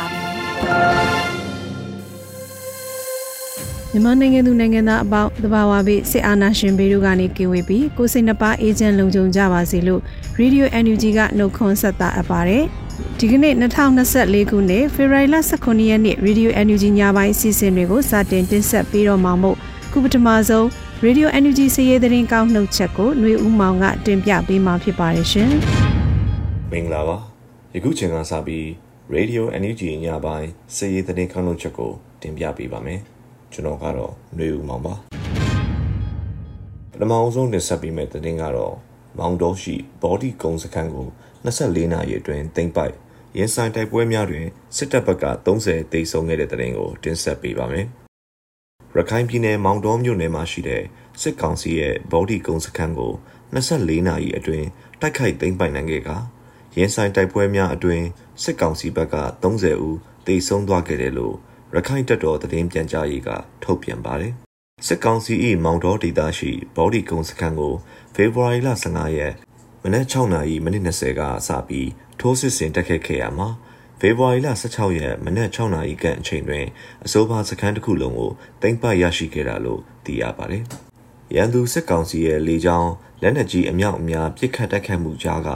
ါပြီ မြန်မာနိုင်ငံသူနိုင်ငံသားအပေါင်းတဘာဝဘေးစစ်အာဏာရှင်ဘေးတို့ကနေကင်းဝေးပြီးကိုစိတ်နှပါအေဂျင့်လုံခြုံကြပါစေလို့ Radio NUG ကနှုတ်ခွန်းဆက်တာအပ်ပါတယ်။ဒီကနေ့2024ခုနှစ်ဖေဖော်ဝါရီလ18ရက်နေ့ Radio NUG ညပိုင်းအစီအစဉ်တွေကိုစတင်တင်ဆက်ပေးတော့မှာမို့ခုပထမဆုံး Radio NUG စည်ရေးသတင်းကောင်းနှုတ်ချက်ကိုຫນွေဦးမောင်ကတင်ပြပေးမှာဖြစ်ပါတယ်ရှင်။မင်္ဂလာပါ။ယခုချိန်ကစပြီး Radio NUG ညပိုင်းစည်ရေးသတင်းကောင်းနှုတ်ချက်ကိုတင်ပြပေးပါမယ်။ကျွန်တော်ကတော့ຫນွေဦးမောင်ပါပထမအဆုံးတင်ဆက်ပေးမယ့်သတင်းကတော့မောင်တော်ရှိဘော်ဒီကုံစခန်းကို24နာရီအတွင်းတင်ပိုက်ရင်ဆိုင်တိုက်ပွဲများတွင်စစ်တပ်ဘက်က30တိတ်ဆုံးခဲ့တဲ့သတင်းကိုတင်ဆက်ပေးပါမယ်ရခိုင်ပြည်နယ်မောင်တော်မြို့နယ်မှာရှိတဲ့စစ်ကောင်စီရဲ့ဘော်ဒီကုံစခန်းကို24နာရီအတွင်းတိုက်ခိုက်သိမ်းပိုက်နိုင်ခဲ့က ရင်ဆိုင်တိုက်ပွဲများအတွင်းစစ်ကောင်စီဘက်က30ဦးတိတ်ဆုံးသွားခဲ့တယ်လို့ရခိုင်တပ်တော်သတင်းပြန်ကြားရေးကထုတ်ပြန်ပါတယ်။စစ်ကောင်စီ၏မောင်တော်ဒေသရှိဘော်ဒီကုံစခန်းကိုဖေဖော်ဝါရီလ15ရက်မနက်6နာရီမိနစ်20ကစပြီးထိုးစစ်ဆင်တက်ခဲ့ခဲ့ရမှာဖေဖော်ဝါရီလ16ရက်မနက်6နာရီခန့်အချိန်တွင်အဆိုပါစခန်းတစ်ခုလုံးကိုတင်ပရရှိခဲ့တာလို့သိရပါတယ်။ရန်သူစစ်ကောင်စီရဲ့လေကြောင်းလက်နက်ကြီးအမြောက်အများပစ်ခတ်တိုက်ခတ်မှုကြားက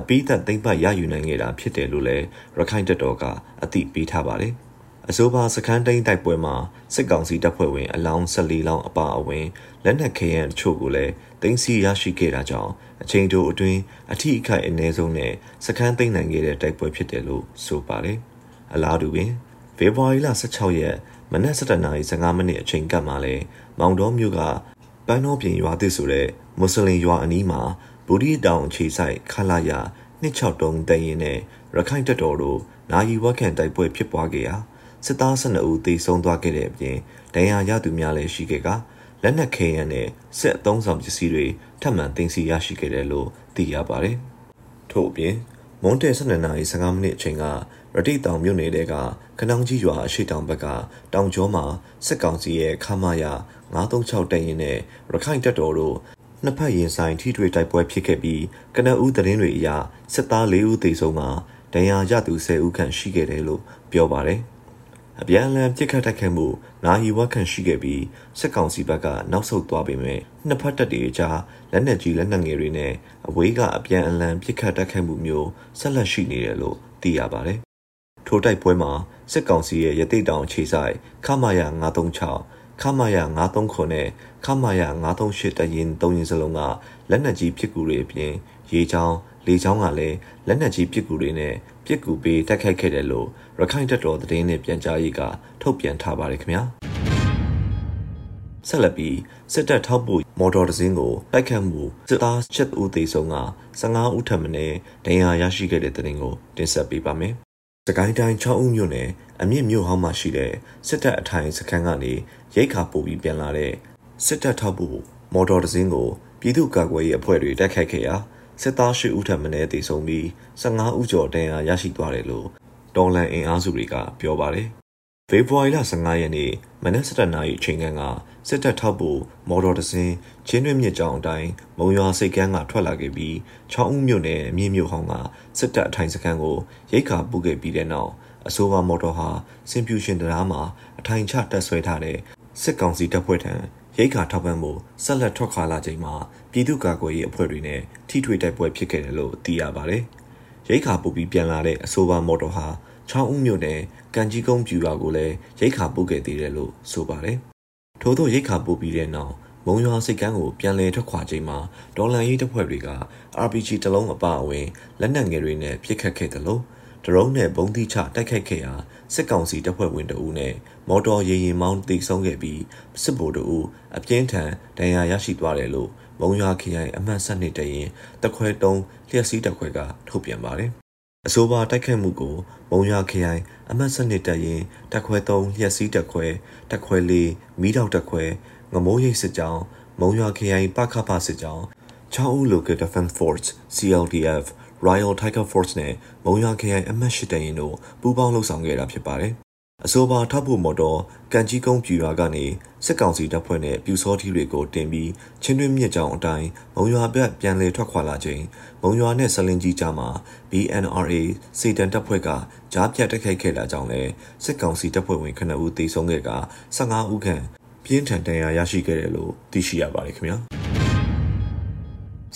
အပိသက်သိမ့်ပတ်ရယူနိုင်ခဲ့တာဖြစ်တယ်လို့လည်းရခိုင်တပ်တော်ကအသိပေးထားပါတယ်။အဆိုပါစခန်းတိန်တိုက်ပွဲမှာစစ်ကောင်စီတပ်ဖွဲ့ဝင်အလောင်း14လောင်းအပါအဝင်လက်နက်ခဲယမ်းတချို့ကိုလည်းသိမ်းဆည်းရရှိခဲ့တာကြောင့်အချိန်တိုအတွင်းအထိအခိုက်အနည်းဆုံးနဲ့စခန်းသိမ်းနိုင်ခဲ့တဲ့တိုက်ပွဲဖြစ်တယ်လို့ဆိုပါတယ်။အလားတူပင်ဖေဖော်ဝါရီလ16ရက်မနက်7:15မိနစ်အချိန်ကပ်မှာလဲမောင်တော်မြို့ကပန်းတော်ပြင်ရွာသစ်ဆိုတဲ့မွတ်စလင်ရွာအနီးမှာ ဘူဒီတောင်ခြေဆိုင်ခလာရ263တရင်နဲ့ရခိုင်တပ်တော်တို့နာယီဝက်ခန့်တိုက်ပွဲဖြစ်ပွားခဲ့ရာစစ်သား12ဦးသေဆုံးသွားခဲ့တဲ့အပြင်ဒဏ်ရာရသူများလည်းရှိခဲ့ကလက်နက်ခဲယမ်းနဲ့စစ်အုံဆောင်ပစ္စည်းတွေထပ်မံတင်စီရရှိခဲ့တယ်လို့သိရပါတယ်။ထို့အပြင်မွန်တဲ12နာရီ15မိနစ်အချိန်ကရတိတောင်မြို့နယ်တဲကခနောင်ကြီးရွာအရှိတောင်ဘက်ကတောင်ကျောမှာစစ်ကောင်စီရဲ့ခမာယာ936တပ်ရင်းနဲ့ရခိုင်တပ်တော်တို့ နှစ်ဖက်ရင်ဆိုင်ထိတွေ့တိုက်ပွဲဖြစ်ခဲ့ပြီးကနအူးသတင်းတွေအရစစ်သား၄ဦးသေဆုံးမှာဒဏ်ရာရသူ10ဦးခန့်ရှိခဲ့တယ်လို့ပြောပါတယ်။အပြန်အလှန်ပြစ်ခတ်တိုက်ခိုက်မှုနာယီဝက်ခန့်ရှိခဲ့ပြီးစစ်ကောင်စီဘက်ကနောက်ဆုတ်သွားပေမဲ့နှစ်ဖက်တပ်တွေကြားလက်နက်ကြီးလက်နက်ငယ်တွေနဲ့အဝေးကအပြန်အလှန်ပြစ်ခတ်တိုက်ခိုက်မှုမျိုးဆက်လက်ရှိနေတယ်လို့သိရပါတယ်။ထိုတိုက်ပွဲမှာစစ်ကောင်စီရဲ့ရတိတောင်ခြေဆိုင်ခမာယာ936 ခမာယာ939နဲ့ခမာယာ938တရင်3ရင်စလုံးကလက်နက်ကြီးပစ်ကူတွေအပြင်ရေချောင်းလေချောင်းကလည်းလက်နက်ကြီးပစ်ကူတွေနဲ့ပစ်ကူပေးတိုက်ခိုက်ခဲ့တယ်လို့ရခိုင်တပ်တော်သတင်းနဲ့ပြန်ကြားရေးကထုတ်ပြန်ထားပါတယ်ခင်ဗျာဆက်လက်ပြီးစစ်တပ်ထောက်ပို့မော်တော်တစ်စင်းကိုတိုက်ခတ်မှုစစ်သားချက်ဦးသေးဆုံးက15ဦးထပ်မံဒဏ်ရာရရှိခဲ့တဲ့တဲ့ကိုတင်ဆက်ပေးပါမယ်။စ ကိုင်းတိုင်း6ဦးမြို့နယ်အမြင့်မြို့ဟောင်းမှာရှိတဲ့စစ်တပ်အထိုင်စခန်းကနေရိတ်ခါပို့ပြီးပြန်လာတဲ့စစ်တပ်ထောက်ပို့မော်တော်တစ်စင်းကိုပြည်သူ့ကာကွယ်ရေးအဖွဲ့တွေတိုက်ခိုက်ခဲ့ရာစစ်သားရှိဦးထပ်မံတေဆုံးပြီး15ဦးကျော်ဒဏ်ရာရရှိသွားတယ်လို့တော်လန်အင်အားစုတွေကပြောပါတယ်။ ဖေဖော်ဝါရီလ15ရက်နေ့မနက်7:00နာရီအချိန်ကစစ်တပ်ထောက်ဖို့မော်တော်တစင်းချင်းတွင်းမြစ်ကြောင်အတိုင်းမုံရွာစိတ်ကမ်းကထွက်လာခဲ့ပြီး6ဦးမြို့နယ်အမြင့်မြို့ဟောင်းကစစ်တပ်အထိုင်စခန်းကိုရိတ်ခါပူခဲ့ပြီးတဲ့နောက်အဆိုပါမော်တော်ဟာစင်ပြူရှင်တရားမှာအထိုင်ချတက်ဆွဲထားတဲ့စစ်ကောင်စီတပ်ဖွဲ့ထံရိတ်ခါထောက်ပံ့မှုဆက်လက်ထွက်ခွာလာချိန်မှာပြည်သူ့ကာကွယ်ရေးအဖွဲ့တွေနဲ့ထိထွေတိုက်ပွဲဖြစ်ခဲ့တယ်လို့သိရပါတယ်။ရိတ်ခါပူပြီးပြန်လာတဲ့အဆိုပါမော်တော်ဟာ ချောင်းဦးမြို့နယ်ကံကြီးကုန်းပြူရွာကိုလည်းရိတ်ခါပို့ခဲ့သေးတယ်လို့ဆိုပါတယ်။ထို့သောရိတ်ခါပို့ပြီးတဲ့နောက်မုံရွာစိတ်ကမ်းကိုပြန်လည်ထွက်ခွာချိန်မှာဒေါ်လန်ရေးတပ်ဖွဲ့တွေက RPG တလုံးအပါအဝင်လက်နက်ငယ်တွေနဲ့ပစ်ခတ်ခဲ့တယ်လို့ဒရုန်းနဲ့ဘုံတိချတိုက်ခိုက်ခဲ့ရာစစ်ကောင်စီတပ်ဖွဲ့ဝင်တအူးနဲ့မော်တော်ရေရင်မောင်းတိတ်ဆုံးခဲ့ပြီးစစ်ဗိုလ်တအူးအပြင်းထန်ဒဏ်ရာရရှိသွားတယ်လို့မုံရွာခရိုင်အမှတ်7နှစ်တရင်တခွဲ3လျှက်စီးတခွဲကထုတ်ပြန်ပါတယ်။ အဆိုပါတိုက်ခိုက်မှုကိုမုံရွာခရိုင်အမှတ်7နှစ်တရင်တခွဲ3လျှက်စီးတခွဲတခွဲ4မီးတောက်တခွဲငမိုးရိပ်စစ်ကြောင်းမုံရွာခရိုင်ပခဖစစ်ကြောင်းချောင်းဦး Local Defense Force CLDF Royal Tiger Force နဲ့မုံရွာခရိုင်အမှတ်၈တရင်တို့ပူးပေါင်းလှုပ်ဆောင်ခဲ့တာဖြစ်ပါတယ်။ အဆိုပါထောက်ဖို့မော်တော်ကန်ကြီးကုန်းပြူရွာကနေစစ်ကောင်စီတပ်ဖွဲ့နဲ့ပြူစောထီတွေကိုတင်ပြီးချင်းတွင်းမြစ်ကြောင်အတိုင်းမုံရွာဘက်ပြန်လည်ထွက်ခွာလာချိန်မုံရွာနဲ့ဆလင်ကြီးကြားမှာ BNRA စေတံတပ်ဖွဲ့ကကြားပြတ်တိုက်ခိုက်ခဲ့တာကြောင့်လည်းစစ်ကောင်စီတပ်ဖွဲ့ဝင်9ဦးသေဆုံးခဲ့က15ဦးခန့်ပြင်းထန်ဒဏ်ရာရရှိခဲ့တယ်လို့သိရှိရပါတယ်ခင်ဗျာ။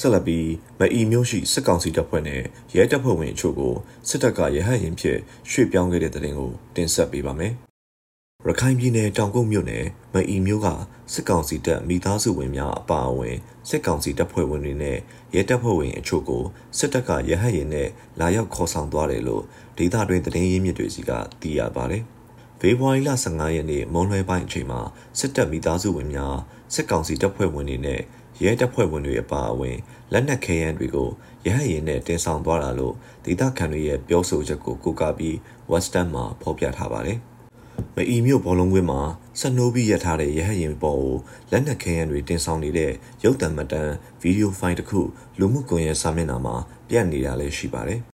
ဆက်လက်ပြီးမအီမျိုးရှိစစ်ကောင်စီတပ်ဖွဲ့နဲ့ရဲတပ်ဖွဲ့ဝင်အချို့ကိုစစ်တပ်ကရဟတ်ရင်ဖြင့်ရွှေ့ပြောင်းခဲ့တဲ့တဲ့တင်ကိုတင်ဆက်ပေးပါမယ်။ရခိုင်ပြည်နယ်တောင်ကုတ်မြို့နယ်မအီမျိုးကစစ်ကောင်စီတပ်မိသားစုဝင်များအပါအဝင်စစ်ကောင်စီတပ်ဖွဲ့ဝင်တွေနဲ့ရဲတပ်ဖွဲ့ဝင်အချို့ကိုစစ်တပ်ကရဟတ်ရင်နဲ့လာရောက်ခေါ်ဆောင်သွားတယ်လို့ဒေသတွင်းသတင်းရင်းမြစ်တွေစီကသိရပါတယ်။ဖေဖော်ဝါရီလ15ရက်နေ့မွန်းလွဲပိုင်းအချိန်မှာစစ်တပ်မိသားစုဝင်များစစ်ကောင်စီတပ်ဖွဲ့ဝင်တွေနဲ့ ရဲတပ်ဖွဲ့ဝင်တွေအပါအဝင်လက်နက်ခဲယမ်းတွေကိုရဟတ်ရင်နဲ့တင်ဆောင်သွားတာလို့ဒေသခံတွေရဲ့ပြောဆိုချက်ကိုကိုးကားပြီး Western မှာဖော်ပြထားပါတယ်။မအီမြို့ဘောလုံးကွင်းမှာစနိုးပြီးရထားတဲ့ရဟတ်ရင်ပေါ်ကိုလက်နက်ခဲယမ်းတွေတင်ဆောင်နေတဲ့ရုပ်သံမှတ်တမ်းဗီဒီယိုဖိုင်တစ်ခုလူမှုကွန်ရက်စာမျက်နှာမှာပြန့်နေတာလည်းရှိပါတယ်။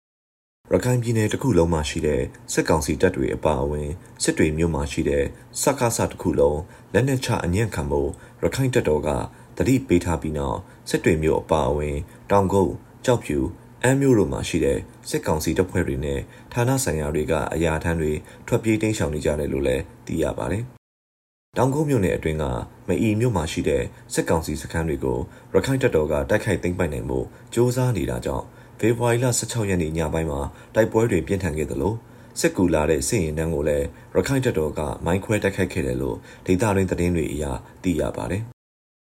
ရခိုင်ပြည်နယ်တစ်ခုလုံးမှာရှိတဲ့စစ်ကောင်စီတပ်တွေအပါအဝင်စစ်တွေမြို့မှာရှိတဲ့စက္ကစတစ်ခုလုံးလက်နက်ချအညံ့ခံမှုရခိုင်တပ်တော်က တတိပေးထားပြီးနောက်စစ်တွေမျိုးအပါအဝင် တောင်ကုန်းကြောက်ဖြူအမ်းမျိုးတို့မှာရှိတဲ့စစ်ကောင်စီတပ်ဖွဲ့တွေနဲ့ဌာနဆိုင်ရာတွေကအရာထမ်းတွေထွက်ပြေးတိမ်းရှောင်နေကြတယ်လို့လည်းသိရပါတယ်။တောင်ကုန်းမြို့နယ်အတွင်းကမအီမြို့မှာရှိတဲ့စစ်ကောင်စီစခန်းတွေကိုရခိုင်တပ်တော်ကတိုက်ခိုက်သိမ်းပိုက်နိုင်မှုစ조사နေတာကြောင့်ဖေဖော်ဝါရီလ16ရက်နေ့ညပိုင်းမှာတိုက်ပွဲတွေပြင်းထန်ခဲ့သလိုစစ်ကူလာတဲ့စစ်ရင်တန်းကိုလည်းရခိုင်တပ်တော်ကမိုင်းခွဲတိုက်ခိုက်ခဲ့တယ်လို့ဒေသတွင်းသတင်းတွေအရသိရပါတယ်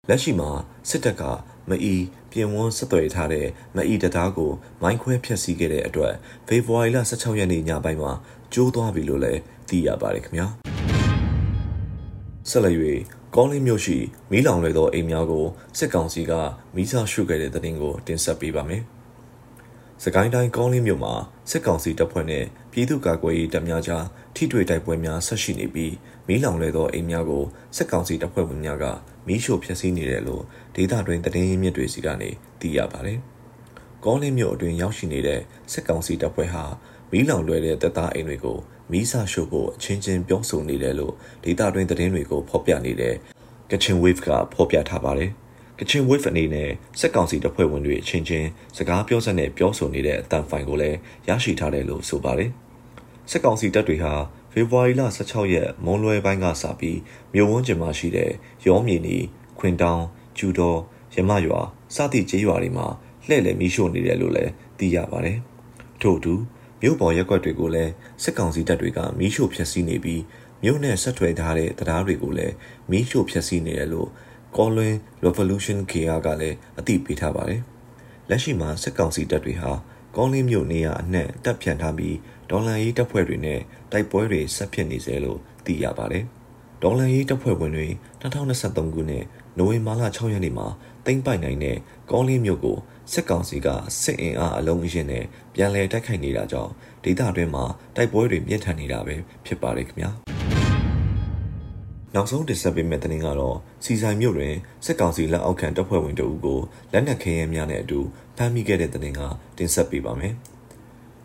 လက်ရှိမှာစစ်တပ်ကမအီပြင်ဝန်းဆက်သွယ်ထားတဲ့မအီတံတားကိုမိုင်းခွဲဖျက်ဆီးခဲ့တဲ့အတွက်ဖေဖော်ဝါရီလ16ရက်နေ့ညပိုင်းမှာကျိုးသွားပြီလို့လည်းသိရပါတယ်ခင်ဗျာဆက်လက်၍ကောင်းလင်းမြို့ရှိမီးလောင်လွယ်သောအိမ်များကိုစစ်ကောင်စီကမီးစာရှုခဲ့တဲ့တဲ့တင်ကိုတင်ဆက်ပေးပါမယ်။စကိုင်းတိုင်းကောင်းလင်းမြို့မှာစစ်ကောင်စီတပ်ဖွဲ့နဲ့ပြည်သူ့ကာကွယ်ရေးတပ်များကြားထိတွေ့တိုက်ပွဲများဆက်ရှိနေပြီး မီးလောင်လွယ်သောအိမ်များကိုစစ်ကောင်စီတပ်ဖွဲ့ဝင်များကမီးရှို့ဖျက်ဆီးနေတယ်လို့ဒေသတွင်းသတင်းရင်းမြစ်တွေစီကနေသိရပါတယ်။ကောလင်းမြို့အတွင်းရောက်ရှိနေတဲ့စစ်ကောင်စီတပ်ဖွဲ့ဟာမီးလောင်လွယ်တဲ့တပ်သားအိမ်တွေကိုမီးစာရှို့ဖို့အချင်းချင်းပြောဆိုနေတယ်လို့ဒေသတွင်းသတင်းတွေကိုဖော်ပြနေတဲ့ Kitchen Wave ကဖော်ပြထားပါတယ်။ Kitchen Wave အနေနဲ့စစ်ကောင်စီတပ်ဖွဲ့ဝင်တွေအချင်းချင်းစကားပြောစက်နဲ့ပြောဆိုနေတဲ့အတန်ဖိုင်ကိုလည်းရရှိထားတယ်လို့ဆိုပါတယ်။စစ်ကောင်စီတပ်တွေဟာ ဖေဖော်ဝါရီလ16ရက်မွန်းလွဲပိုင်းကစပြီးမြို့ဝန်းကျင်မှာရှိတဲ့ရောမြေနီခွင်တောင်ကျူတော်ရမရွာစသည့်ကျေးရွာတွေမှာလှည့်လည်မီးရှို့နေတယ်လို့လည်းသိရပါတယ်။ထို့အတူမြို့ပေါ်ရက်ွက်တွေကိုလည်းစစ်ကောင်စီတပ်တွေကမီးရှို့ဖျက်ဆီးနေပြီးမြို့နဲ့ဆက်ထွယ်ထားတဲ့တရားတွေကိုလည်းမီးရှို့ဖျက်ဆီးနေတယ်လို့ Colin Revolution KR ကလည်းအသိပေးထားပါတယ်။လက်ရှိမှာစစ်ကောင်စီတပ်တွေဟာကောင်းလင်းမြို့နေရာအနှံ့တပ်ဖြန့်ထားပြီး ဒေါ်လာရေးတပ်ဖွဲ့တွေနဲ့တိုက်ပွဲတွေဆက်ဖြစ်နေစေလို့သိရပါတယ်။ဒေါ်လာရေးတပ်ဖွဲ့ဝင်တွေ2023ခုနှစ်နိုဝင်ဘာလ6ရက်နေ့မှာတိမ့်ပိုက်နိုင်တဲ့ကောင်းလင်းမြို့ကိုစစ်ကောင်စီကစစ်အင်အားအလုံးအင်းနဲ့ပြန်လည်တိုက်ခိုက်နေတာကြောင့်ဒေသတွင်းမှာတိုက်ပွဲတွေပြင်းထန်နေတာပဲဖြစ်ပါတယ်ခင်ဗျာနောက်ဆုံးတင်ဆက်ပေးမယ့်သတင်းကတော့စီဆိုင်မြို့တွင်စစ်ကောင်စီလက်အောက်ခံတပ်ဖွဲ့ဝင်တို့ကိုလက်နက်ခဲယမ်းများနဲ့အတူဖမ်းမိခဲ့တဲ့သတင်းကတင်ဆက်ပေးပါမယ်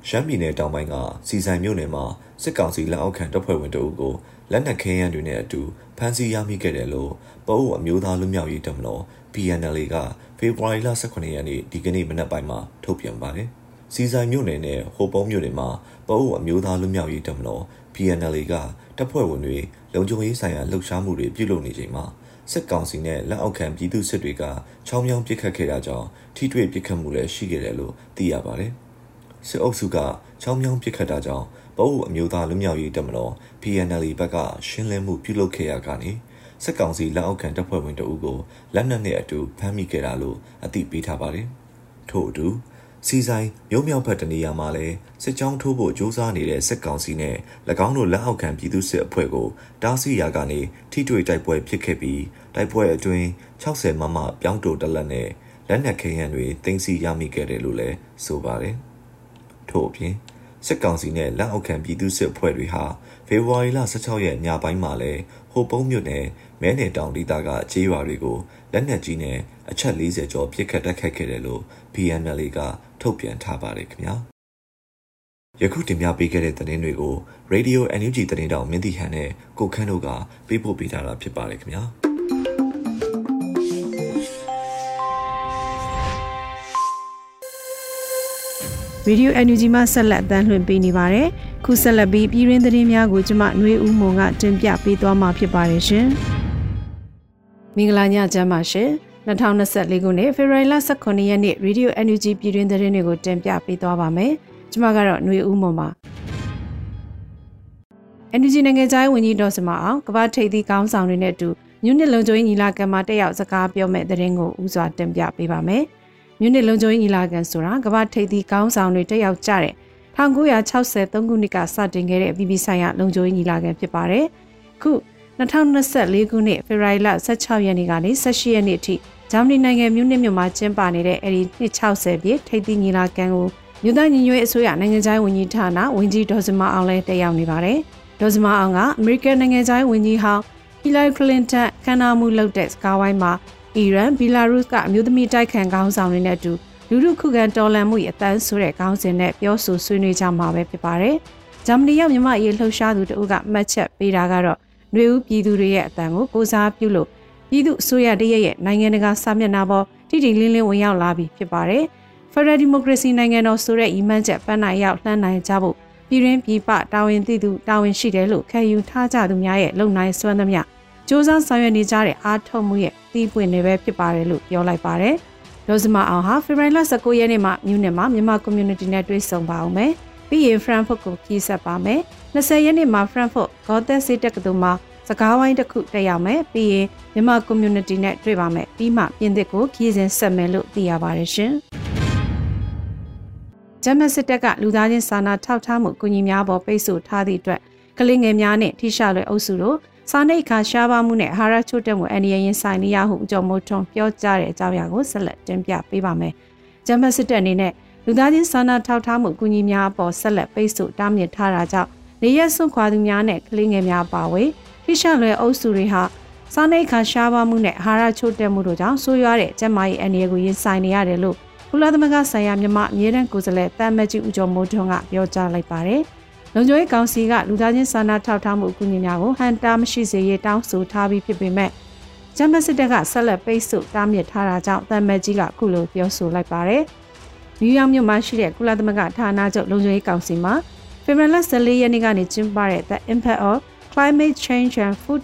ရှမ်းပြည်နယ်တောင်ပိုင်းကစီဆိုင်မြို့နယ်မှာစစ်ကောင်စီလက်အောက်ခံတပ်ဖွဲ့ဝင်တို့ကိုလက်နက်ခဲယမ်းတွေနဲ့အတူဖမ်းဆီးရမိခဲ့တယ်လို့ပိုးအမျိုးသားလူမျိုးရေးတပ်မတော် PNL ကဖေဖော်ဝါရီလ18ရက်နေ့ဒီကနေ့မနက်ပိုင်းမှာထုတ်ပြန်ပါတယ်။စီဆိုင်မြို့နယ်နဲ့ဟိုပုံးမြို့နယ်မှာပိုးအမျိုးသားလူမျိုးရေးတပ်မတော် PNL ကတပ်ဖွဲ့ဝင်တွေလုံခြုံရေးဆိုင်ရာလှုပ်ရှားမှုတွေပြုလုပ်နေချိန်မှာစစ်ကောင်စီနဲ့လက်အောက်ခံပြည်သူစစ်တွေကချောင်းမြောင်းပစ်ခတ်ခဲ့တာကြောင့်ထိတွေ့ပစ်ခတ်မှုလည်းရှိခဲ့တယ်လို့သိရပါတယ်။ စစ်အုပ်စုကချောင်းမြောင်းပစ်ခတ်တာကြောင့်ပအုပ်အမျိုးသားလူမျိုးရေးတပ်မတော် PNL ဘက်ကရှင်းလင်းမှုပြုလုပ်ခဲ့ရကနေစစ်ကောင်စီလက်အောက်ခံတပ်ဖွဲ့ဝင်တအုပ်ကိုလက်နက်နဲ့အတူဖမ်းမိခဲ့တာလို့အသိပေးထားပါတယ်။ထို့အတူစီဆိုင်မြို့မြောက်ဘက်တနေရာမှာလည်းစစ်ကြောင်းထိုးဖို့ကြိုးစားနေတဲ့စစ်ကောင်စီနဲ့၎င်းတို့လက်အောက်ခံပြည်သူစစ်အဖွဲ့ကိုတားဆီးရာကနေထိတွေ့တိုက်ပွဲဖြစ်ခဲ့ပြီးတိုက်ပွဲအတွင်း60မမပြောင်းတိုတလက်နဲ့လက်နက်ခဲယမ်းတွေတင်စီရမိခဲ့တယ်လို့လည်းဆိုပါတယ်။ ထို့အပြင်စစ်ကောင်စီနဲ့လက်အောက်ခံပြည်သူစစ်အဖွဲ့တွေဟာဖေဖော်ဝါရီလ16ရက်ညပိုင်းမှာလဲဟိုပုံးမြို့နယ်မဲနယ်တောင်ဒေသကခြေရွာတွေကိုလက်နက်ကြီးနဲ့အချက်40ကျော်ပစ်ခတ်တိုက်ခိုက်ခဲ့တယ်လို့ PNL ကထုတ်ပြန်ထားပါတယ်ခင်ဗျာယခုတင်ပြပေးခဲ့တဲ့သတင်းတွေကို Radio NUG သတင်းတောင်မင်းတီဟန်နဲ့ကိုခန်းတို့ကပေးပို့ပေးထားတာဖြစ်ပါတယ်ခင်ဗျာ ရေဒီယို NUG မှဆက်လက်အသံလွှင့်ပေးနေပါတယ်။ခုဆက်လက်ပြီးပြည်ရင်းသတင်းများကိုကျမຫນွေဦးမုံကတင်ပြပေးသွားမှာဖြစ်ပါတယ်ရှင်။မင်္ဂလာညချမ်းပါရှင်။2024ခုနှစ်ဖေဖော်ဝါရီလ18ရက်နေ့ရေဒီယို NUG ပြည်တွင်းသတင်းတွေကိုတင်ပြပေးသွားပါမယ်။ကျွန်မကတော့ຫນွေဦးမွန်ပါ။ NUG နိုင်ငံသားဝန်ကြီးဒေါ်စမအောင်ကမ္ဘာထိပ်သီးကောင်းဆောင်တွေနဲ့အတူညွနစ်လုံချိုးညီလာခံမှာတက်ရောက်စကားပြောမဲ့သတင်းကိုဥစွာတင်ပြပေးပါမယ်။ မြစ်နစ်လုံခြုံရေးညီလာခံဆိုတာကမ္ဘာထိပ်သီးကောင်းဆောင်တွေတက်ရောက်ကြတဲ့1963ခုနှစ်ကစတင်ခဲ့တဲ့အပြည်ပြည်ဆိုင်ရာလုံခြုံရေးညီလာခံဖြစ်ပါတယ်။ခု2024ခုနှစ်ဖေဖော်ဝါရီလ16ရက်နေ့ကနေ18ရက်နေ့အထိဂျာမနီနိုင်ငံမြူးနစ်မြို့မှာကျင်းပနေတဲ့အဲဒီနှစ်60ပြည့်ထိပ်သီးညီလာခံကိုမြို့သားညီညွတ်ရေးအစိုးရနိုင်ငံခြားရေးဝန်ကြီးဌာနဝန်ကြီးဒေါ်စမအောင်လည်းတက်ရောက်နေပါတယ်။ဒေါ်စမအောင်ကအမေရိကန်နိုင်ငံခြားရေးဝန်ကြီးဟောင်းဟီလာရီကလင်တန်ခန္ဓာမှုလုပ်တဲ့စကားဝိုင်းမှာ အီရန်ဘီလာရုစ်ကအမျိုးသမီးတိုက်ခိုက်ခေါင်းဆောင်တွေနဲ့အတူလူလူခုခံတော်လှန်မှု၏အတန်းဆိုတဲ့ခေါင်းစဉ်နဲ့ပြောဆိုဆွေးနွေးကြမှာပဲဖြစ်ပါတယ်။ဂျာမနီရောက်မြန်မာရေးလှုပ်ရှားသူတို့ကမှတ်ချက်ပေးတာကတော့ຫນွေဦးပြည်သူတွေရဲ့အတန်းကိုကိုစားပြုလို့ပြည်သူအစိုးရတရက်ရဲ့နိုင်ငံတကာစာမျက်နှာပေါ်တိတိလင်းလင်းဝင်ရောက်လာပြီဖြစ်ပါတယ်။ Federal Democracy နိုင်ငံတော်ဆိုတဲ့ဤမှန်းချက်ပန်းနိုင်ရောက်လှမ်းနိုင်ကြဖို့ပြည်ရင်းပြည်ပတာဝန်သိသူတာဝန်ရှိတယ်လို့ခံယူထားကြသူများရဲ့လုံနိုင်စွမ်းသမျှ စ조사ဆောင်ရွက်နေကြတဲ့အားထုတ်မှုရဲ့တီးပွင့်နေပဲဖြစ်ပါတယ်လို့ပြောလိုက်ပါတယ်။ဒေါ်စမအောင်ဟာဖေဖော်ဝါရီလ19ရက်နေ့မှာမြူးနယ်မှာမြန်မာ community နဲ့တွေ့ဆုံပါအောင်မယ်။ပြီးရင် Frankfurt ကိုခီးဆက်ပါမယ်။20ရက်နေ့မှာ Frankfurt Gotha City တက္ကသိုလ်မှာစကားဝိုင်းတစ်ခုတက်ရောက်မယ်။ပြီးရင်မြန်မာ community နဲ့တွေ့ပါမယ်။ပြီးမှပြင်သစ်ကိုခီးစဉ်ဆက်မယ်လို့သိရပါတယ်ရှင်။ဂျမစစ်တပ်ကလူသားချင်းစာနာထောက်ထားမှုအကူအညီများပေါ်ပိတ်ဆို့ထားသည့်အတွက်ကလေးငယ်များနဲ့ထိရှလွယ်အုပ်စုတို့ စာနိတ်ခါရှားပါမှုနဲ့အာဟာရချို့တက်မှုအန္တရာယ်ရင်ဆိုင်နေရဟုအကြောင်းမို့ထွန်းပြောကြားတဲ့အကြောင်းအရာကိုဆက်လက်တင်ပြပေးပါမယ်။ဂျမတ်စစ်တပ်အနေနဲ့လူသားချင်းစာနာထောက်ထားမှုအကူအညီများအပေါ်ဆက်လက်ပိတ်ဆို့တားမြစ်ထားတာကြောင့်နေရက်စွန့်ခွာသူများနဲ့ကလေးငယ်များပါဝေထိရှလွယ်အုပ်စုတွေဟာစာနိတ်ခါရှားပါမှုနဲ့အာဟာရချို့တက်မှုတို့ကြောင့်ဆိုးရွားတဲ့ကျန်းမာရေးအန္တရာယ်ကိုရင်ဆိုင်နေရတယ်လို့ကုလသမဂ္ဂဆိုင်ရာမြန်မာအမြဲတမ်းကိုယ်စားလှယ်တမ်မတ်ကြီးဦးကျော်မိုးထွန်းကပြောကြားလိုက်ပါတယ်။ လုံခြုံရေးကောင်စီကလူသားချင်းစာနာထောက်ထားမှုအကူအညီများကိုဟန်တာမရှိစေရေးတောင်းဆိုထားပြီးဖြစ်ပေမဲ့ဂျမစစ်တပ်ကဆက်လက်ပိတ်ဆို့တားမြစ်ထားတာကြောင့်တမ်မတ်ကြီးကအခုလိုပြောဆိုလိုက်ပါတယ်။နယူးယောက်မြို့မှာရှိတဲ့ကုလသမဂ္ဂဌာနချုပ်လုံခြုံရေးကောင်စီမှာဖေဖော်ဝါရီလ14ရက်နေ့ကနေကျင်းပတဲ့ The Impact of Climate Change and Food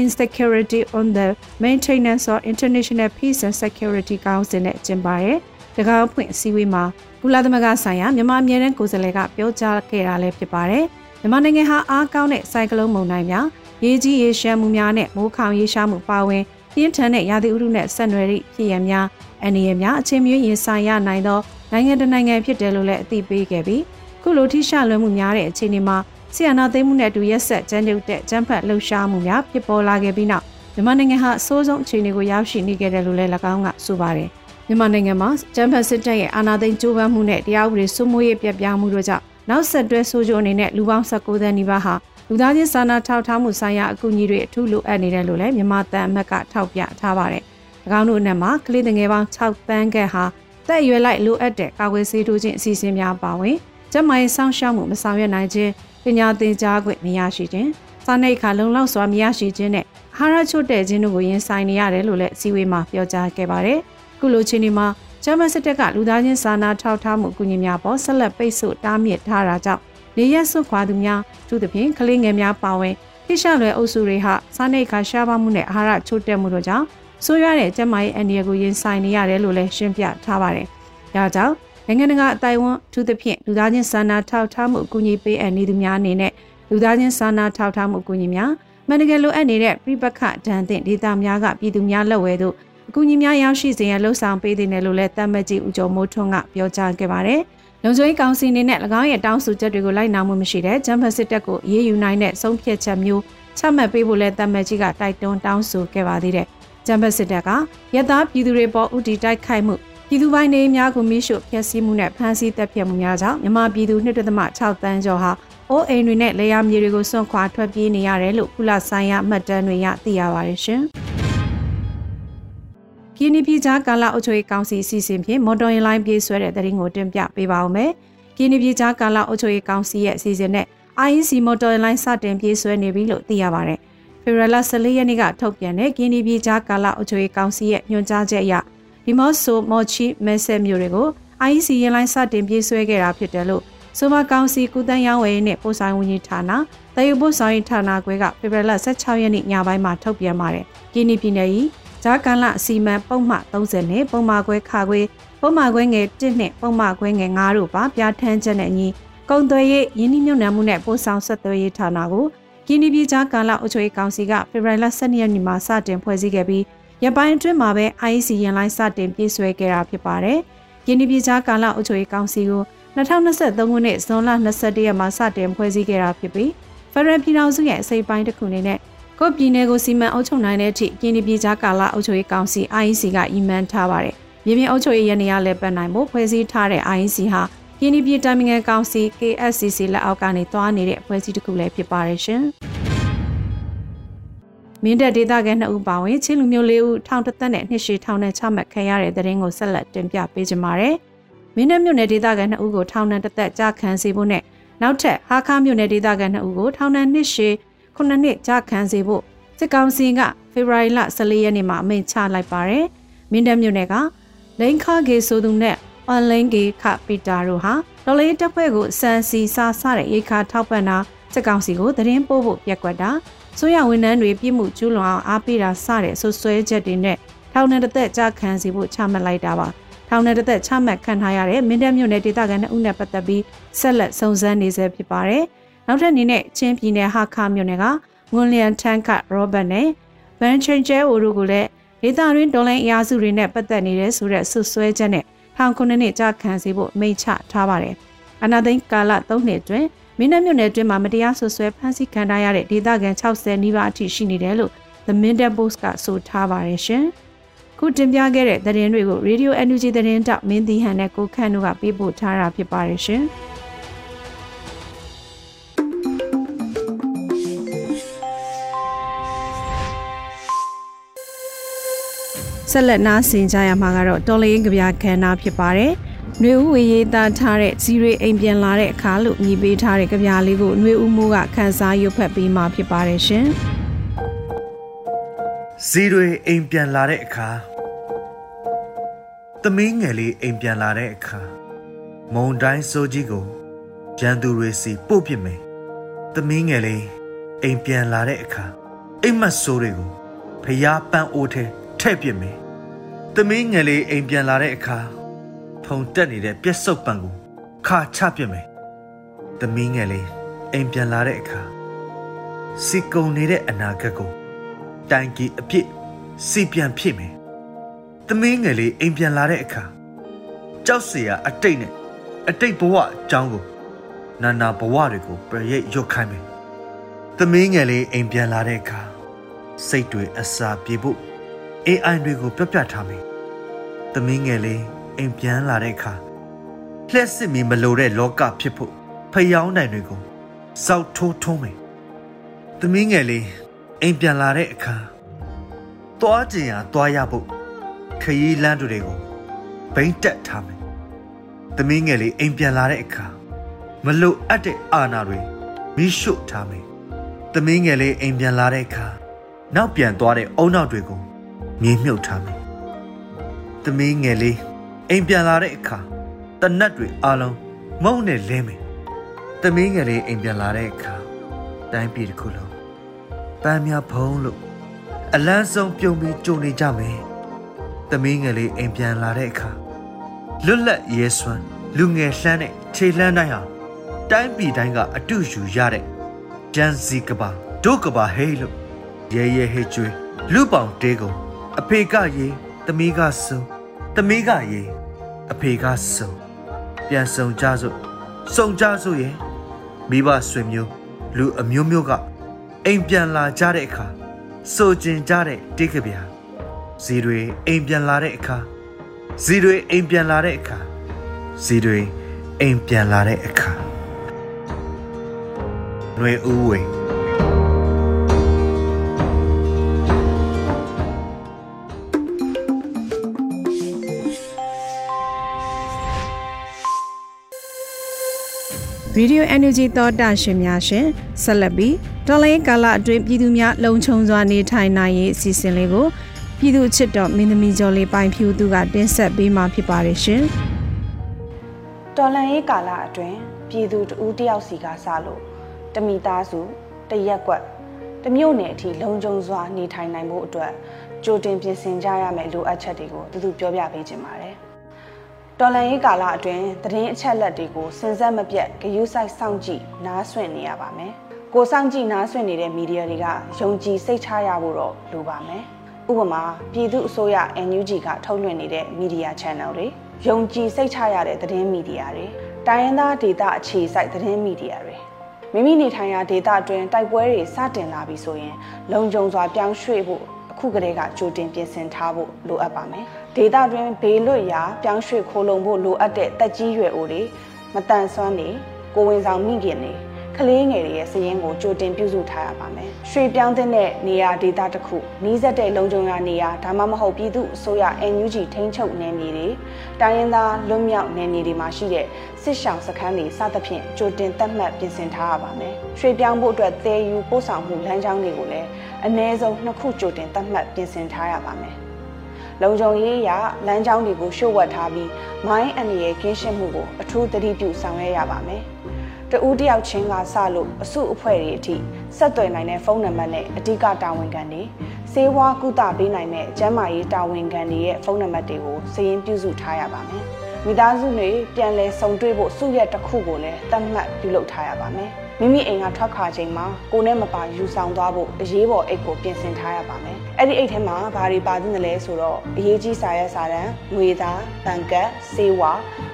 Insecurity on the Maintenance of International Peace and Security Council နဲ့ကျင်းပတဲ့ တကားဖွင့်အစည်းအဝေးမှာကုလသမဂ္ဂဆိုင်ရာမြန်မာအမြဲတမ်းကိုယ်စားလှယ်ကပြောကြားခဲ့တာလည်းဖြစ်ပါတယ်။မြန်မာနိုင်ငံဟာအားကောင်းတဲ့စိုက်ကလုန်းမုန်တိုင်းများရေကြီးရေရှမ်းမှုများနဲ့မိုးခေါင်ရေရှားမှုပါဝင်ပြင်းထန်တဲ့ရာသီဥတုနဲ့ဆက်နွယ်သည့်ဖြစ်ရများအန္တရာယ်များအချင်းမျိုးရင်ဆိုင်ရနိုင်သောနိုင်ငံတနိုင်ငံဖြစ်တယ်လို့လည်းအသိပေးခဲ့ပြီးခုလိုထိရှလွှဲမှုများတဲ့အခြေအနေမှာဆီယနာသိမ်းမှုနဲ့အတူရက်ဆက်ကြမ်းကြုတ်တဲ့ကြမ်းဖက်လှုပ်ရှားမှုများဖြစ်ပေါ်လာခဲ့ပြီးနောက်မြန်မာနိုင်ငံဟာအဆိုးဆုံးအခြေအနေကိုရောက်ရှိနေခဲ့တယ်လို့လည်း၎င်းကဆိုပါတယ် မြန်မာနိုင်ငံမှာဂျမ်ဖတ်စစ်တပ်ရဲ့အာဏာသိမ်းကြိုးပမ်းမှုနဲ့တရားဥပဒေစိုးမိုးရေးပြပြမှုတို့ကြောင့်နောက်ဆက်တွဲဆိုးကျိုးအနေနဲ့လူပေါင်း19သန်းနီးပါးဟာလူသားချင်းစာနာထောက်ထားမှုဆိုင်ရာအကူအညီတွေအထူးလိုအပ်နေတယ်လို့လည်းမြန်မာတန်အမတ်ကထောက်ပြထားပါတယ်။၎င်းတို့အနက်မှာကလေးငယ်ပေါင်း6သန်းခန့်ဟာတက်ရွယ်လိုက်လိုအပ်တဲ့ကာကွယ်ဆေးထိုးခြင်းအစီအစဉ်များပါဝင်ကျန်းမာရေးစောင့်ရှောက်မှုမဆောင်ရွက်နိုင်ခြင်းပညာသင်ကြားခွင့်မရရှိခြင်းစာနယ်ခါလုံလောက်စွာမရရှိခြင်းနဲ့အာဟာရချို့တဲ့ခြင်းတို့ကိုရင်ဆိုင်နေရတယ်လို့လည်းအစည်းအဝေးမှာပြောကြားခဲ့ပါတယ်။ ခုလိုချင်းဒီမှာဂျမန်စစ်တပ်ကလူသားချင်းစာနာထောက်ထားမှုအကူအညီများပေါ်ဆက်လက်ပိတ်ဆို့တားမြစ်ထားတာကြောင့်နေရက်စွန့်ခွာသူများသူသဖြင့်ကလေးငယ်များပါဝင်ထိရှလွယ်အုပ်စုတွေဟာစားနေခါရှားပါမှုနဲ့အာဟာရချို့တက်မှုတို့ကြောင့်ဆိုးရွားတဲ့ကျန်းမာရေးအန္တရာယ်ကိုရင်ဆိုင်နေရတယ်လို့လည်းရှင်းပြထားပါတယ်။ဒါကြောင့်ရနိုင်ငံတကာအတိုင်းအဝန်ထူးသဖြင့်လူသားချင်းစာနာထောက်ထားမှုအကူအညီပေးအပ်နေသူများအနေနဲ့လူသားချင်းစာနာထောက်ထားမှုအကူအညီများမှန်တကယ်လိုအပ်နေတဲ့ပြပခဒဏ်သင့်ဒေသများကပြည်သူများလက်ဝဲသို့ အကူအညီများရောက်ရှိစေရန်လှုံ့ဆော်ပေးတဲ့နယ်လို့လည်းတတ်မှတ်ကြီးဦးကျော်မိုးထွန်းကပြောကြားခဲ့ပါတယ်။လုံခြုံရေးကောင်စီအနေနဲ့၎င်းရဲ့တောင်းဆိုချက်တွေကိုလိုက်နာမှုမရှိတဲ့ဂျမ်ဖတ်စစ်တပ်ကိုအေးအေးယူနိုင်တဲ့ဆုံးဖြတ်ချက်မျိုးချမှတ်ပေးဖို့လည်းတတ်မှတ်ကြီးကတိုက်တွန်းတောင်းဆိုခဲ့ပါသေးတယ်။ဂျမ်ဖတ်စစ်တပ်ကရသားပြည်သူတွေပေါ်ဥတီတိုက်ခိုက်မှုပြည်သူပိုင်းနေများကိုမိရှုဖျက်ဆီးမှုနဲ့ဖမ်းဆီးတပ်ဖြတ်မှုများကြောင့်မြန်မာပြည်သူ2.6တန်းကျော်ဟာအိုးအိမ်တွေနဲ့လေယာဉ်မြေတွေကိုစွန့်ခွာထွက်ပြေးနေရတယ်လို့ကုလဆိုင်ရာမှတ်တမ်းတွေရသိရပါတယ်ရှင်။ ပြည်နီပြည်ကြားကာလအုပ်ချုပ်ရေးကောင်စီအစီအစဉ်ဖြင့်မော်တော်ယာဉ်လိုင်းပြေးဆွဲတဲ့တရင်ကိုတင်ပြပေးပါဦးမယ်။ပြည်နီပြည်ကြားကာလအုပ်ချုပ်ရေးကောင်စီရဲ့အစီအစဉ်နဲ့ IEC မော်တော်ယာဉ်လိုင်းစတင်ပြေးဆွဲနေပြီလို့သိရပါတယ်။ဖေဖော်ဝါရီလ14ရက်နေ့ကထုတ်ပြန်တဲ့ပြည်နီပြည်ကြားကာလအုပ်ချုပ်ရေးကောင်စီရဲ့ညွှန်ကြားချက်အရဒီမော့ဆိုမော်ချီမဲဆဲမျိုးတွေကို IEC ယာဉ်လိုင်းစတင်ပြေးဆွဲခဲ့တာဖြစ်တယ်လို့ဆိုမကောင်စီကုသန်းရောင်းဝယ်ရေးနဲ့ပို့ဆိုင်ဝန်ကြီးဌာနတရုတ်ပို့ဆိုင်ဌာနခွဲကဖေဖော်ဝါရီ16ရက်နေ့ညပိုင်းမှာထုတ်ပြန်ပါတယ်။ကင်းနီပြည်နယ်ကြီး ဂျာကန်လအစီမံပုံမှ30နဲ့ပုံမှခွဲခါခွဲပုံမှခွဲငယ်1နဲ့ပုံမှခွဲငယ်9တို့ပါပြဋ္ဌာန်းချက်နဲ့အညီကုံသွဲရေးယင်းနှမြုံနယ်မှုနဲ့ပို့ဆောင်ဆက်သွယ်ရေးဌာနကိုကင်းနီပြည်ဂျာကန်လအုပ်ချုပ်ရေးကောင်စီကဖေဖော်ဝါရီ12ရက်နေ့မှာစတင်ဖွဲ့စည်းခဲ့ပြီးရပိုင်းအတွင်းမှာပဲ IEC ရင်လိုင်းစတင်ပြည့်စွဲခဲ့တာဖြစ်ပါတယ်။ကင်းနီပြည်ဂျာကန်လအုပ်ချုပ်ရေးကောင်စီကို2023ခုနှစ်ဇွန်လ22ရက်မှာစတင်ဖွဲ့စည်းခဲ့တာဖြစ်ပြီးဖရန်ပြည်ထောင်စုရဲ့အစိပ်ပိုင်းတစ်ခုအနေနဲ့ ကိုပြည်နယ်ကိုစီမံအုပ်ချုပ်နိုင်တဲ့အထိကင်းဒီပြည်ကြားကာလအုပ်ချုပ်ရေးကောင်စီ IEC ကအီမန်ထားပါတယ်။မြေပြင်အုပ်ချုပ်ရေးရနေရလဲပတ်နိုင်ဖို့ဖွဲ့စည်းထားတဲ့ IEC ဟာကင်းဒီပြည်တိုင်ပင်ခံကောင်စီ KSCC လက်အောက်ကနေတွားနေတဲ့အဖွဲ့အစည်းတစ်ခုလည်းဖြစ်ပါတယ်ရှင်။မင်းတပ်ဒေသခံ2ဦးပါဝင်ချင်းလူမျိုး၄ဦးထောင်တသက်နဲ့နှစ်ရှည်ထောင်နဲ့ချမှတ်ခံရတဲ့တဲ့ရင်ကိုဆက်လက်တင်ပြပေးကြပါမယ်။မင်းတပ်မြို့နယ်ဒေသခံ2ဦးကိုထောင်နဲ့တသက်ကြာခံစေဖို့နဲ့နောက်ထပ်ဟာခါမြို့နယ်ဒေသခံ2ဦးကိုထောင်နဲ့နှစ်ရှည် 9နှစ်ကြာခံစေဖို့စစ်ကောင်စီကဖေဖော်ဝါရီလ14ရက်နေ့မှာအမိန့်ချလိုက်ပါတယ်။မင်းတပ်မြို့နယ်ကလိန်ခါဂေဆိုသူနဲ့အွန်လိုင်းဂေခပီတာတို့ဟာတော်လေးတပ်ဖွဲ့ကိုစံစီစာစတဲ့ရိခါထောက်ပံ့တာစစ်ကောင်စီကိုသတင်းပို့ဖို့ပြက်ကွက်တာဆိုရဝန်ထမ်းတွေပြည်မှုကျူးလွန်အောင်အားပေးတာစတဲ့ဆွဆွဲချက်တွေနဲ့ထောင်နဲ့တသက်ကြာခံစီဖို့ချမှတ်လိုက်တာပါထောင်နဲ့တသက်ချမှတ်ခံထားရတဲ့မင်းတပ်မြို့နယ်ဒေသခံ2ဦးနဲ့ပတ်သက်ပြီးဆက်လက်စုံစမ်းနေဆဲဖြစ်ပါတယ် နောက်ထပ်အနေနဲ့ချင်းပြည်နယ်ဟာခါမြို့နယ်ကငွန်လျန်ထန်းကရောဘတ်နဲ့ဗန်ချန်ကျဲအိုတို့ကိုလည်းဒေသတွင်းဒေါ်လာအင်အားစုတွေနဲ့ပတ်သက်နေတဲ့ဆိုတဲ့ဆွဆွဲချက်နဲ့ထောင်ခုနှစ်ကြာခံစေဖို့မိန့်ချထားပါတယ်။အနာသိန်းကာလ3နှစ်အတွင်းမင်းတပ်မြို့နယ်အတွင်းမှာမတရားဆွဆွဲဖမ်းဆီးခံထားရတဲ့ဒေသခံ60နီးပါးအထိရှိနေတယ်လို့ The Mindan Post ကဆိုထားပါတယ်ရှင်။ခုတင်ပြခဲ့တဲ့သတင်းတွေကို Radio Energy သတင်းတောက်မင်းသီဟန်နဲ့ကိုခန့်တို့ကပေးပို့ထားတာဖြစ်ပါတယ်ရှင်။ ဆက်လက်နားဆင်ကြရမှာကတော့တော်လင်းကြပြခန္ဓာဖြစ်ပါတယ်။နှွေဦးဝေရေးသားထားတဲ့ဇီရီအိမ်ပြန်လာတဲ့အခါလို့ညီပေးထားတဲ့ကြပြလေးကိုနှွေဦးမိုးကခန်းစားရွတ်ဖတ်ပေးมาဖြစ်ပါတယ်ရှင်။ဇီရီအိမ်ပြန်လာတဲ့အခါသမီးငယ်လေးအိမ်ပြန်လာတဲ့အခါမုံတိုင်းစိုးကြီးကိုရန်သူတွေစီပို့ပစ်မယ်။သမီးငယ်လေးအိမ်ပြန်လာတဲ့အခါအိမ်မက်ဆိုးတွေကိုဖျားပန်းအိုးထဲထည့်ပစ်မယ်။ သမီးငယ်လေးအိမ်ပြန်လာတဲ့အခါဖုံတက်နေတဲ့ပြက်စုပ်ပံကိုခါချပြစ်မယ်သမီးငယ်လေးအိမ်ပြန်လာတဲ့အခါစီကုံနေတဲ့အနာဂတ်ကိုတိုင်ကြီးအဖြစ်စီပြန်ဖြစ်မယ်သမီးငယ်လေးအိမ်ပြန်လာတဲ့အခါကြောက်စရာအတိတ်နဲ့အတိတ်ဘဝအကြောင်းကိုနာနာဘဝတွေကိုပြရိတ်ရွတ်ခိုင်းမယ်သမီးငယ်လေးအိမ်ပြန်လာတဲ့အခါစိတ်တွေအစာပြေဖို့ AI တွေကိုပြပြထားမယ်။သမီးငယ်လေးအိမ်ပြန်လာတဲ့အခါလှက်စစ်မီမလိုတဲ့လောကဖြစ်ဖို့ဖျောင်းနိုင်တွေကိုစောက်ထိုးထုံးမယ်။သမီးငယ်လေးအိမ်ပြန်လာတဲ့အခါသွားကျင်ရသွားရဖို့ခရီးလမ်းတွေကိုဘိမ့်တက်ထားမယ်။သမီးငယ်လေးအိမ်ပြန်လာတဲ့အခါမလိုအပ်တဲ့အာဏာတွေမိရှုထားမယ်။သမီးငယ်လေးအိမ်ပြန်လာတဲ့အခါနောက်ပြန်သွားတဲ့အုံနောက်တွေကို မြေမြုပ်ထားမယ်။သမီးငယ်လေးအိမ်ပြန်လာတဲ့အခါတနတ်တွေအလုံးမုံနဲ့လဲမယ်။သမီးငယ်လေးအိမ်ပြန်လာတဲ့အခါတိုင်းပြည်တစ်ခုလုံးပန်းများဖုံးလို့အလန်းဆုံးပြုံပြီးကြုံနေကြမယ်။သမီးငယ်လေးအိမ်ပြန်လာတဲ့အခါလွတ်လပ်ရဲစွမ်းလူငယ်လှမ်းတဲ့ခြေလှမ်းတိုင်းဟာတိုင်းပြည်တိုင်းကအတူယူရတဲ့ဂျန်စီကဘာဒုကဘာဟေးလို့ရဲရဲဟေးကျွေးလူပောင်တဲကုန် အဖေကရေသမီးကစုံသမီးကရေအဖေကစုံပြန်စုံကြစို့စုံကြစို့ရဲ့မိဘဆွေမျိုးလူအမျိုးမျိုးကအိမ်ပြန်လာကြတဲ့အခါစိုးကျင်ကြတဲ့တိတ်ကဗျာဇီတွေအိမ်ပြန်လာတဲ့အခါဇီတွေအိမ်ပြန်လာတဲ့အခါဇီတွေအိမ်ပြန်လာတဲ့အခါຫນွေဦးဝေ ရေဒီယို Energy သောတာရှင်များရှင်ဆက်လက်ပြီးတော်လိုင်းကာလအတွင်းပြည်သူများလုံခြုံစွာနေထိုင်နိုင်ရေးအစီအစဉ်လေးကိုပြည်သူချစ်တော်မင်းသမီးကျော်လေးပိုင်ဖြူသူကတင်ဆက်ပေးမှာဖြစ်ပါတယ်ရှင်။တော်လန်ရေးကာလအတွင်းပြည်သူတဦးတယောက်စီကစလို့တမိသားစုတရက်ကွက်တမျိုးနယ်အထိလုံခြုံစွာနေထိုင်နိုင်ဖို့အတွက်ကြိုတင်ပြင်ဆင်ကြရမယ့်လိုအပ်ချက်တွေကိုသူသူပြောပြပေးခြင်းပါတယ်။ တော်လန်ရေးကာလအတွင်းသတင်းအချက်လက်တွေကိုစဉ်ဆက်မပြတ်ဂရုစိုက်စောင့်ကြည့်နားဆွင့်နေရပါမယ်။ကိုစောင့်ကြည့်နားဆွင့်နေတဲ့မီဒီယာတွေကယုံကြည်စိတ်ချရဖို့တော့လိုပါမယ်။ဥပမာပြည်သူအစိုးရ NUG ကထုတ်လွှင့်နေတဲ့မီဒီယာ channel တွေယုံကြည်စိတ်ချရတဲ့သတင်းမီဒီယာတွေတိုင်းရင်းသားဒေသအခြေစိုက်သတင်းမီဒီယာတွေမိမိနေထိုင်ရာဒေသအတွင်းတိုက်ပွဲတွေစတင်လာပြီဆိုရင် လုံခြုံစွာပြောင်းရွှေ့ဖို့အခုကတည်းကကြိုတင်ပြင်ဆင်ထားဖို့လိုအပ်ပါမယ်။ ဒေတာတွင်ဘေးလွတ်ရာပြောင်းရွှေ့ခိုးလုံဖို့လိုအပ်တဲ့တက်ကြီးရွယ်အိုတွေမတန်ဆွမ်းတွေကိုဝင်ဆောင်မိခင်တွေကလေးငယ်တွေရဲ့စည်ရင်းကိုကြိုတင်ပြုစုထားရပါမယ်။ရွှေပြောင်းတဲ့နေရာဒေတာတစ်ခုနီးစပ်တဲ့လုံခြုံရာနေရာဒါမှမဟုတ်ပြည်သူအစိုးရ NUG ထိန်းချုပ်နယ်မြေတွေတိုင်းရင်းသားလွတ်မြောက်နယ်မြေတွေမှာရှိတဲ့စစ်ရှောင်စခန်းတွေစသဖြင့်ကြိုတင်သတ်မှတ်ပြင်ဆင်ထားရပါမယ်။ရွှေပြောင်းဖို့အတွက်သယ်ယူပို့ဆောင်မှုလမ်းကြောင်းတွေကိုလည်းအနည်းဆုံးနှစ်ခုကြိုတင်သတ်မှတ်ပြင်ဆင်ထားရပါမယ်။ လုံခြုံရေးအရလမ်းကြောင်းတွေကိုရှုပ်ဝက်ထားပြီးမိုင်းအန္တရာယ်ကင်းရှင်းမှုကိုအထူးသတိပြုဆောင်ရွက်ရပါမယ်။တဦးတယောက်ချင်းကစလို့အစုအဖွဲ့တွေအထိဆက်သွယ်နိုင်တဲ့ဖုန်းနံပါတ်နဲ့အဓိကတာဝန်ခံတွေစေဝါကုသပေးနိုင်တဲ့ကျန်းမာရေးတာဝန်ခံတွေရဲ့ဖုန်းနံပါတ်တွေကိုစာရင်းပြုစုထားရပါမယ်။မိသားစုတွေပြန်လည်ဆုံတွေ့ဖို့စုရက်တစ်ခုကိုလည်းသတ်မှတ်ပြုလုပ်ထားရပါမယ် မိမိအိမ်ကထွက်ခွာချိန်မှာကိုနဲ့မပါယူဆောင်သွားဖို့အရေးပေါ်အိတ်ကိုပြင်ဆင်ထားရပါမယ်အဲ့ဒီအိတ်ထဲမှာဘာတွေပါသင့်တယ်လဲဆိုတော့အရေးကြီးစာရွက်စာတမ်းငွေသားတန်ကတ်စေဝါ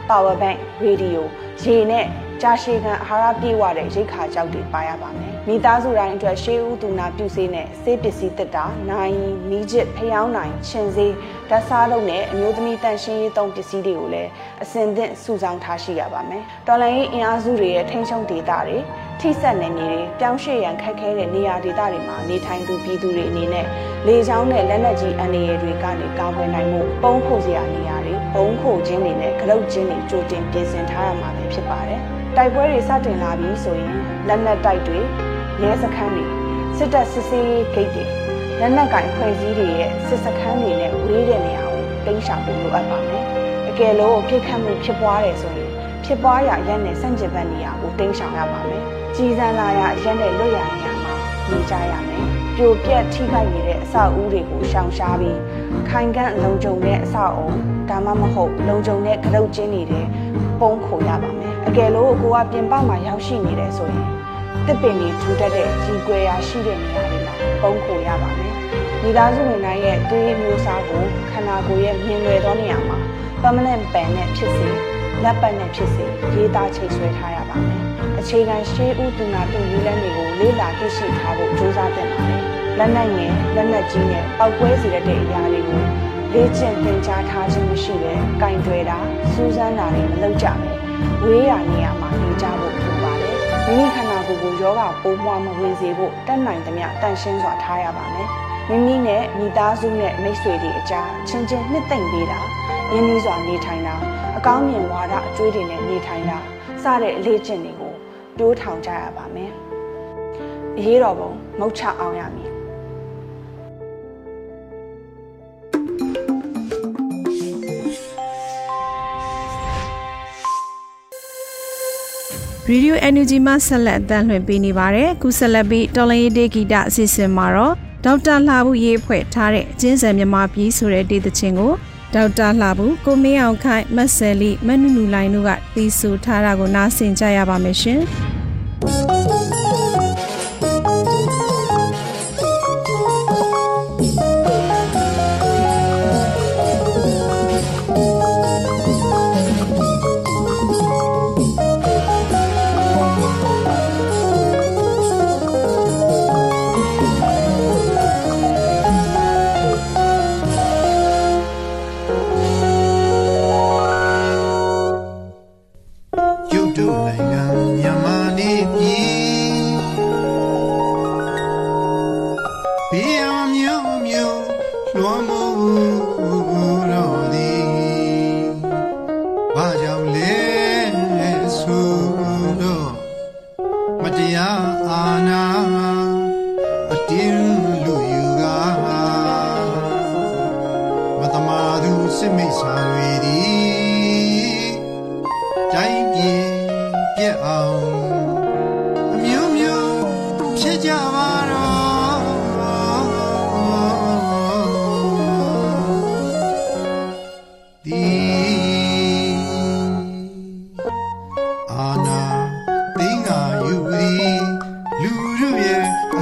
power bank radio ရေနဲ့ကြာရှည်ခံအာဟာရပြည့်ဝတဲ့ရိတ်ခါကြောက်တွေပါရပါမယ်။မိသားစုတိုင်းအတွက်ရှေးဦးသူနာပြုဆေးနဲ့ဆေးပစ္စည်းတက်တာ၊နိုင်မီးချစ်ဖျောင်းနိုင်ရှင်ဆေးဓာတ်စားလုံးနဲ့အမျိုးသမီးတန်ရှင်းရေးသုံးပစ္စည်းတွေကိုလည်းအစဉ်သင့်စုဆောင်းထားရှိရပါမယ်။တော်လိုင်းရေးအင်အားစုတွေရဲ့ထိန်းချုပ်ဒေသတွေ ထိစက်နယ်မြေတွေပြောင်းရွှေ့ရန်ခက်ခဲတဲ့နေရာဒေသတွေမှာနေထိုင်သူပြည်သူတွေအနေနဲ့လေချောင်းနဲ့လက်နက်ကြီးအန္တရာယ်တွေကနေကာကွယ်နိုင်မှုပုံခိုစရာနေရာတွေဘုံခိုခြင်းတွေနဲ့ကလုတ်ခြင်းတွေကြိုတင်ပြင်ဆင်ထားရမှာဖြစ်ပါတယ်။တိုက်ပွဲတွေစတင်လာပြီဆိုရင်လက်နက်တိုက်တွေရဲစခန်းတွေစစ်တပ်စစ်ဆေးရေးဂိတ်တွေလက်နက်ကင်ဖွဲ့စည်းတွေရဲ့စစ်စခန်းတွေနဲ့ဝေးတဲ့နေရာကိုတင်းရှောင်ဖို့လိုအပ်ပါမယ်။အကယ်လို့ပြစ်ခတ်မှုဖြစ်ပွားတယ်ဆိုရင် ဖြစ်ပွားရာရက်နဲ့စန့်ကျင်ဘက်နေရာကိုတင်းရှောင်ရပါမယ်။ကြီးစံလာရာရက်နဲ့လွတ်ရာနေရာမှာနေကြရမယ်။ပြိုပြက်ထိခိုက်နေတဲ့အဆောက်အဦတွေကိုရှောင်ရှားပြီးခိုင်ခန့်လုံခြုံတဲ့အဆောက်အဦဒါမှမဟုတ်လုံခြုံတဲ့ကလုတ်ကျင်းနေတဲ့ပုံခိုရပါမယ်အကယ်လို့ကိုကပြင်ပမှာရောက်ရှိနေတယ်ဆိုရင်တစ်ပင်တွေထူတတ်တဲ့ကြီးကွယ်ရာရှိတဲ့နေရာတွေမှာပုံခိုရပါမယ်မိသားစုဝင်တိုင်းရဲ့သွေးမျိုးစားကိုခန္ဓာကိုယ်ရဲ့မြင်လွယ်သောနေရာမှာ permanent pen နဲ့ဖြစ်စေ လက်ပတ်နဲ့ဖြစ်စေရေးသားချိတ်ဆွဲထားရပါမယ်အခြေခံရှေးဥတနာတူနည်းလမ်းတွေကိုလေ့လာသိရှိထားဖို့ကြိုးစားသင့်ပါတယ်လက်နက်ငယ်လက်နက်ကြီးနဲ့ပောက်ကွဲစေတဲ့အရာတွေကိုလေ့ကျင့်သင်ကြားထားခြင်းမရှိဘဲကင်တွယ်တာစူးစမ်းတာတွေမလုပ်ကြပဲဝေးရာနေရာမှာနေကြဖို့လိုပါတယ်မိမိခန္ဓာကိုယ်ကိုယောဂပိုးမွှားမဝင်စေဖို့တတ်နိုင်သမျှတန်ရှင်းစွာထားရပါမယ်မိမိနဲ့မိသားစုနဲ့မိတ်ဆွေတွေအကြားချင်းချင်းနှစ်သိမ့်ပေးတာရင်းနှီးစွာနေထိုင်တာ အကောင်းမြင်ဝါဒအကျွေးတွေနဲ့နေထိုင်တာစတဲ့အလေးကျင့်တွေကိုတိုးထောင်ကြရပါမယ်အရေးတော်ပုံမုတ်ချအောင်ရမည် Radio Energy မှာဆက်လက်အသံလွှင့်ပေးနေပါတယ်။ခုဆက်လက်ပြီးတော်လရင်ဒေဂီတာအစီအစဉ်မှာတော့ဒေါက်တာလှဘူးရေးဖွဲ့ထားတဲ့အချင်းစံမြမပြည်ဆိုတဲ့ဒေသချင်းကို ဒေါက်တာလှဘူးကိုမင်းအောင်ခိုင်မတ်ဆယ်လီမနုနူလိုင်းတို့ကတီးဆိုထားတာကိုနားဆင်ကြရပါမယ်ရှင်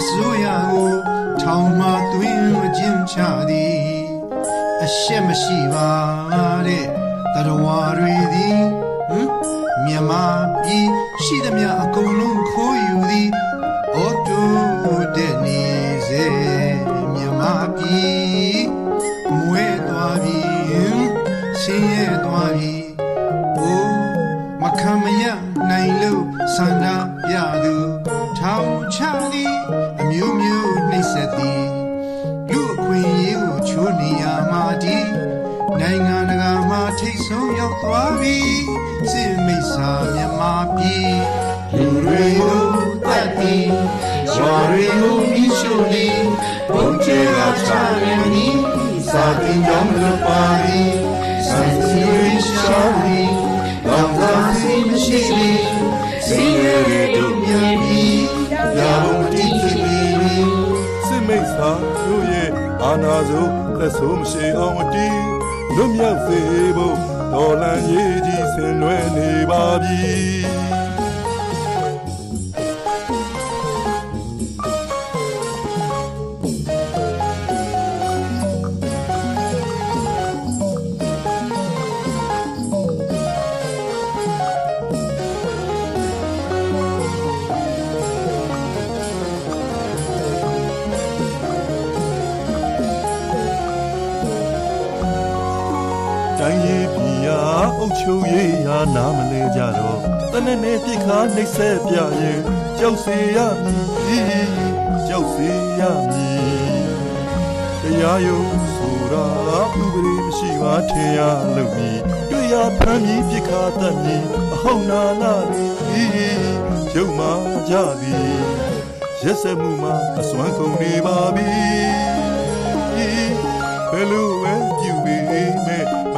စို့သက်ဆိုးမရှိအောင်အတီးလွတ်မြောက် စေဖို့ဒေါ်လန်ရေးကြီးဆင်နွှဲနေပါ ပြီချုပ်ရေးရာနားမလဲကြတော့တနေ့နေ့ပြစ်ခါနှိမ့်ဆက်ပြရင်ကြောက်စေရမည်ကြောက်စေရမည်တရားယုံဆိုတာဥပဒေမရှိပါထင်ရလို့မည်တွေ့ရဖမ်းပြီးပြစ်ခါတတ်မည်အဟုတ်နာလာသည်ရုံမှကြသည်ရက်စက်မှုမှာအစွမ်းကုန်နေပါပြီဘယ်လိုပဲပြုပြီးမဲ့မ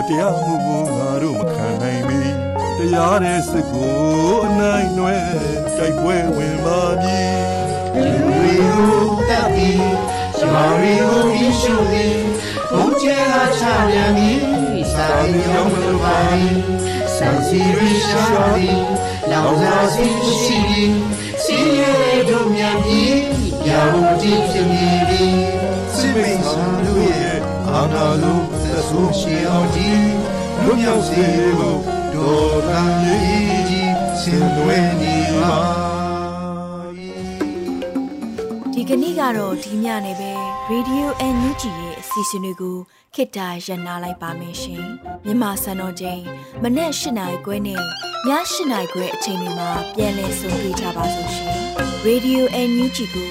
တရားမှုကိုငါတို့မခံနိုင်ပြီတရားတဲ့စစ်ကိုအနိုင်နွယ်တိုက်ပွဲဝင်ပါပြီလူတွေကိုတပ်ပြီးရှာရီကိုပြီးရှုသည်ဘုံကျဲကချပြန်ပြီးစာရီရောင်းမလို့ပါပြီဆန်စီရီရှာသည်လောင်စာစီရှိသည်စီရဲတို့မြန်ပြီးရာဟုတိဖြစ်မည်သည်စစ်မိတ်ဆန်တို့ရဲ့အာနာလို့ သက်ဆိုးရှိအောင်ဒီလွတ်မြောက်စေဖို့ဒေါ်လာကြီးကြီးဆင်သွဲနေပါဒီကနေ့ကတော့ဒီညနေပဲ Radio NUG ရဲ့အစီအစဉ်လေးကိုခေတ္တရ延လိုက်ပါမယ်ရှင်မြန်မာစံတော်ချိန်မနေ့၈နိုင်ခွဲနဲ့ည၈နိုင်ခွဲအချိန်တွေမှာပြောင်းလဲဆိုပြကြပါစို့ရှင် Radio NUG ကို